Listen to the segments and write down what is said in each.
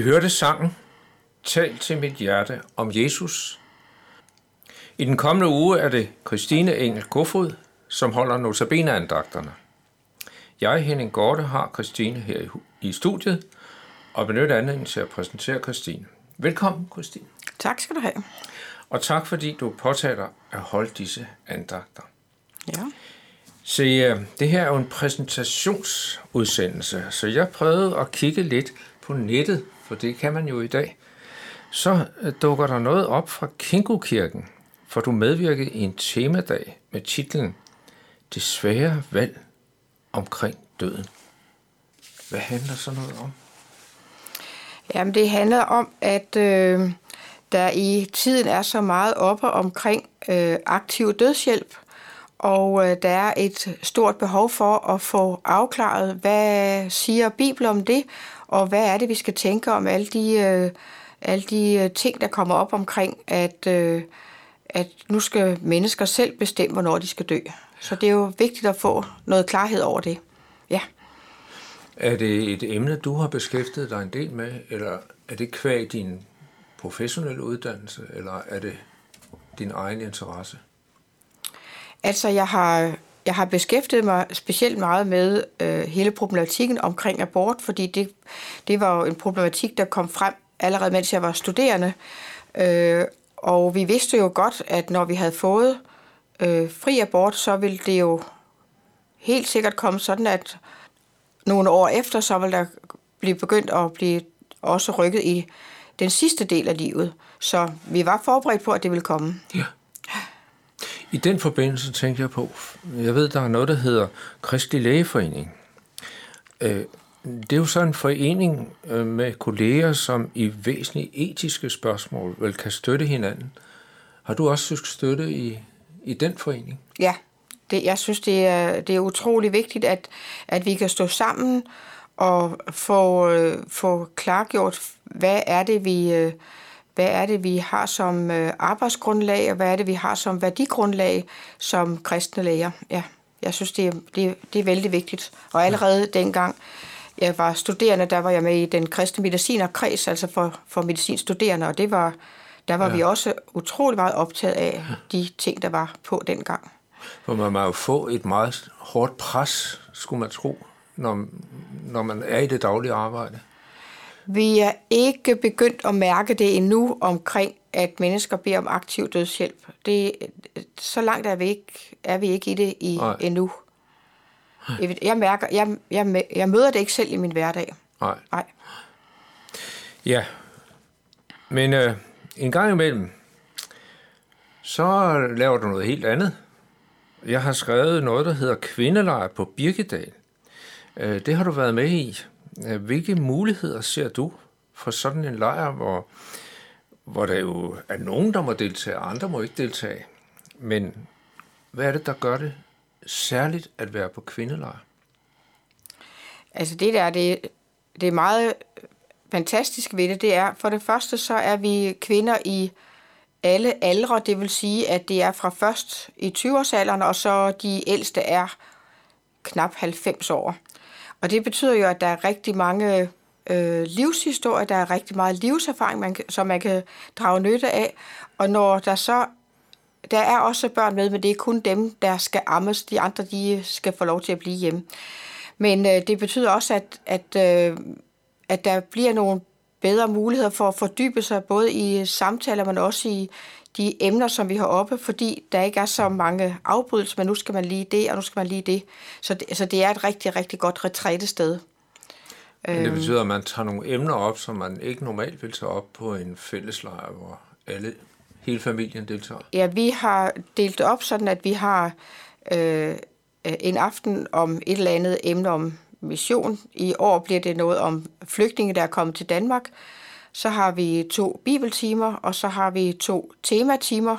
Vi hørte sangen Tal til mit hjerte om Jesus. I den kommende uge er det Christine Engel Kofod, som holder notabene-andagterne. Jeg, Henning Gorte, har Christine her i studiet og benytter anledningen til at præsentere Christine. Velkommen, Christine. Tak skal du have. Og tak fordi du påtager at holde disse andagter. Ja. Se, øh, det her er jo en præsentationsudsendelse, så jeg prøvede at kigge lidt på nettet, for det kan man jo i dag. Så øh, dukker der noget op fra Kinkokirken, for du medvirkede i en temadag med titlen Det svære valg omkring døden. Hvad handler så noget om? Jamen, det handler om, at øh, der i tiden er så meget oppe omkring øh, aktiv dødshjælp, og øh, der er et stort behov for at få afklaret, hvad siger Bibelen om det, og hvad er det, vi skal tænke om alle de, øh, alle de øh, ting, der kommer op omkring, at, øh, at nu skal mennesker selv bestemme, hvornår de skal dø. Så det er jo vigtigt at få noget klarhed over det. Ja. Er det et emne, du har beskæftiget dig en del med, eller er det kvæg din professionelle uddannelse, eller er det din egen interesse? Altså, jeg har, jeg har beskæftiget mig specielt meget med øh, hele problematikken omkring abort, fordi det, det var jo en problematik, der kom frem allerede, mens jeg var studerende. Øh, og vi vidste jo godt, at når vi havde fået øh, fri abort, så ville det jo helt sikkert komme sådan, at nogle år efter, så ville der blive begyndt at blive også rykket i den sidste del af livet. Så vi var forberedt på, at det ville komme. Ja. I den forbindelse tænkte jeg på, jeg ved, der er noget, der hedder Kristelig Lægeforening. Øh, det er jo sådan en forening øh, med kolleger, som i væsentlige etiske spørgsmål vel kan støtte hinanden. Har du også søgt støtte i, i den forening? Ja, det, jeg synes, det er, det er utrolig vigtigt, at, at vi kan stå sammen og få, øh, få klargjort, hvad er det, vi... Øh, hvad er det, vi har som øh, arbejdsgrundlag, og hvad er det, vi har som værdigrundlag som kristne læger. Ja, jeg synes, det er, det, det er vældig vigtigt. Og allerede dengang jeg var studerende, der var jeg med i den kristne medicinerkreds, altså for, for medicinstuderende, og det var, der var ja. vi også utrolig meget optaget af de ting, der var på dengang. For man må jo få et meget hårdt pres, skulle man tro, når, når man er i det daglige arbejde. Vi er ikke begyndt at mærke det endnu omkring, at mennesker beder om aktiv dødshjælp. Det, så langt er vi ikke, er vi ikke i det i, Nej. endnu. Jeg, mærker, jeg, jeg, jeg møder det ikke selv i min hverdag. Nej. Nej. Ja, men øh, en gang imellem, så laver du noget helt andet. Jeg har skrevet noget, der hedder Kvindelejr på Birkedal. Øh, det har du været med i. Øh, hvilke muligheder ser du for sådan en lejr, hvor, hvor der jo er nogen, der må deltage, og andre må ikke deltage? Men hvad er det, der gør det særligt at være på kvindelejr? Altså det der, det, det er meget fantastisk ved det, det er, for det første så er vi kvinder i alle aldre, det vil sige, at det er fra først i 20-årsalderen, og så de ældste er knap 90 år. Og det betyder jo, at der er rigtig mange øh, livshistorier, der er rigtig meget livserfaring, man, som man kan drage nytte af. Og når der så der er også børn med, men det er kun dem, der skal ammes. De andre, de skal få lov til at blive hjemme. Men øh, det betyder også, at, at, øh, at der bliver nogle bedre muligheder for at fordybe sig, både i samtaler, men også i de emner, som vi har oppe, fordi der ikke er så mange afbrydelser, men nu skal man lige det, og nu skal man lige det. Så det, så det er et rigtig, rigtig godt retrætested. Men det øhm. betyder, at man tager nogle emner op, som man ikke normalt vil tage op på en fælleslejr, hvor alle, hele familien deltager? Ja, vi har delt det op sådan, at vi har øh, en aften om et eller andet emne om mission. I år bliver det noget om flygtninge, der er kommet til Danmark. Så har vi to bibeltimer, og så har vi to tematimer.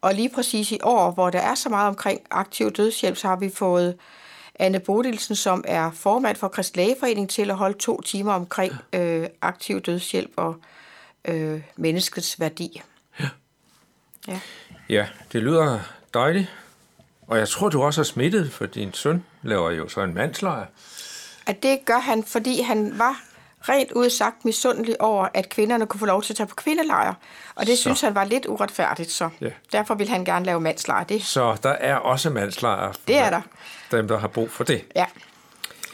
Og lige præcis i år, hvor der er så meget omkring aktiv dødshjælp, så har vi fået Anne Bodilsen, som er formand for Krist Lægeforening, til at holde to timer omkring øh, aktiv dødshjælp og øh, menneskets værdi. Ja. ja. Ja, det lyder dejligt. Og jeg tror, du også er smittet, for din søn laver jo så en mandslejr. At det gør han, fordi han var rent ud sagt misundelig over, at kvinderne kunne få lov til at tage på kvindelejr. Og det Så. synes han var lidt uretfærdigt, så Ja. derfor vil han gerne lave mandslejr. Det, Så der er også mandslejre Det er der. dem, der har brug for det. ja.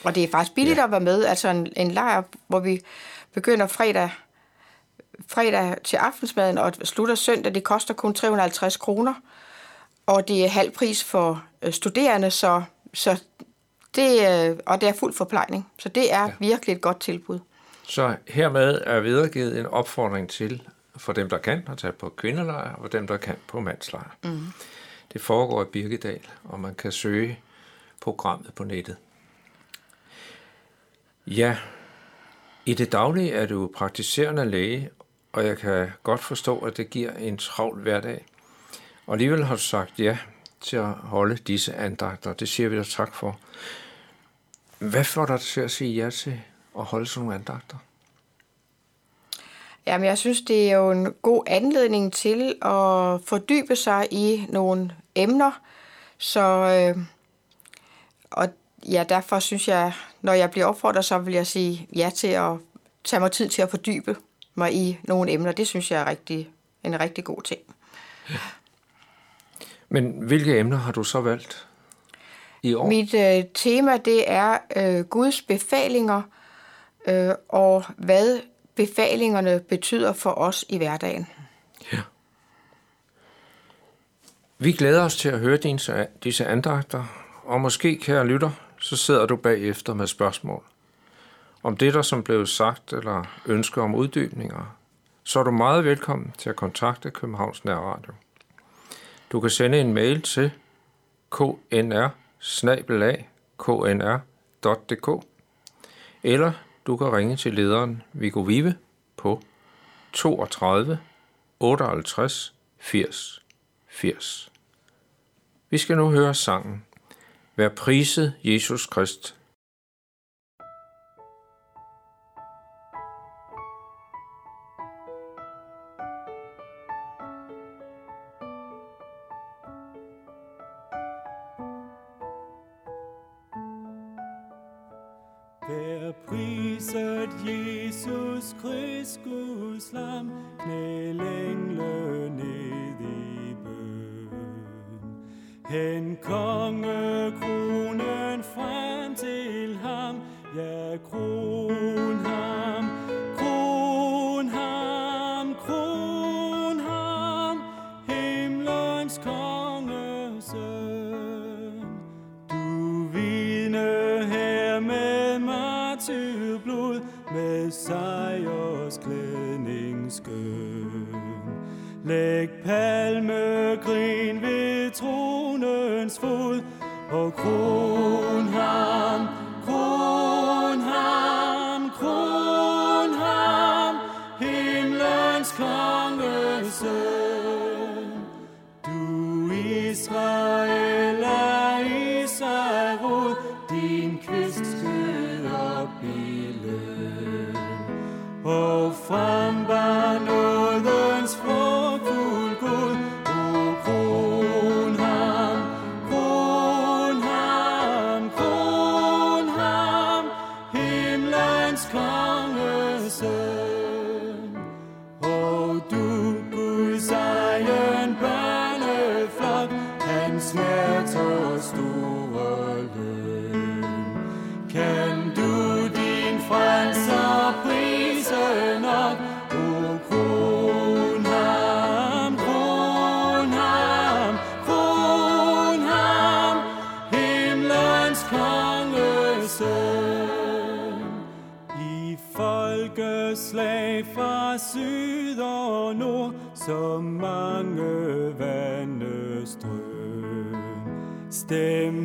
Og det er faktisk billigt Ja. ja. at være med. Altså en, en lejr, hvor vi begynder fredag, fredag til aftensmaden og slutter søndag, det koster kun 350 kroner. Og det er halv pris for øh, studerende, så, så det, øh, og det er fuld forplejning. Så det er ja. virkelig et godt tilbud. Så hermed er videregivet en opfordring til, for dem, der kan, at tage på kvindelejr, og dem, der kan på mandslejr. Mm. Det foregår i Birkedal, og man kan søge programmet på nettet. Ja, i det daglige er du praktiserende læge, og jeg kan godt forstå, at det giver en travl hverdag. Og alligevel har du sagt ja til at holde disse andagter. Det siger vi dig tak for. Hvad får dig til at sige ja til at holde sådan nogle andagter? Jamen, jeg synes, det er jo en god anledning til at fordybe sig i nogle emner. Så, øh, og ja, derfor synes jeg, når jeg bliver opfordret, så vil jeg sige ja til at tage mig tid til at fordybe mig i nogle emner. Det synes jeg er rigtig, en rigtig god ting. Men hvilke emner har du så valgt i år? Mit øh, tema, det er øh, Guds befalinger, øh, og hvad befalingerne betyder for os i hverdagen. Ja. Vi glæder os til at høre dine, disse andagter, og måske, kære lytter, så sidder du bagefter med spørgsmål. Om det, der som blev sagt, eller ønsker om uddybninger, så er du meget velkommen til at kontakte Københavns Nærradio. Du kan sende en mail til knr knr.dk eller du kan ringe til lederen Viggo Vive på 32 58 80 80. Vi skal nu høre sangen Vær priset Jesus Krist. Vær priset Jesus Krist, Guds lam, knæl engle ned i bøn. Hen kongekronen frem til ham, ja, kronen Israel fra syd og nord, så mange vande strøm. Stem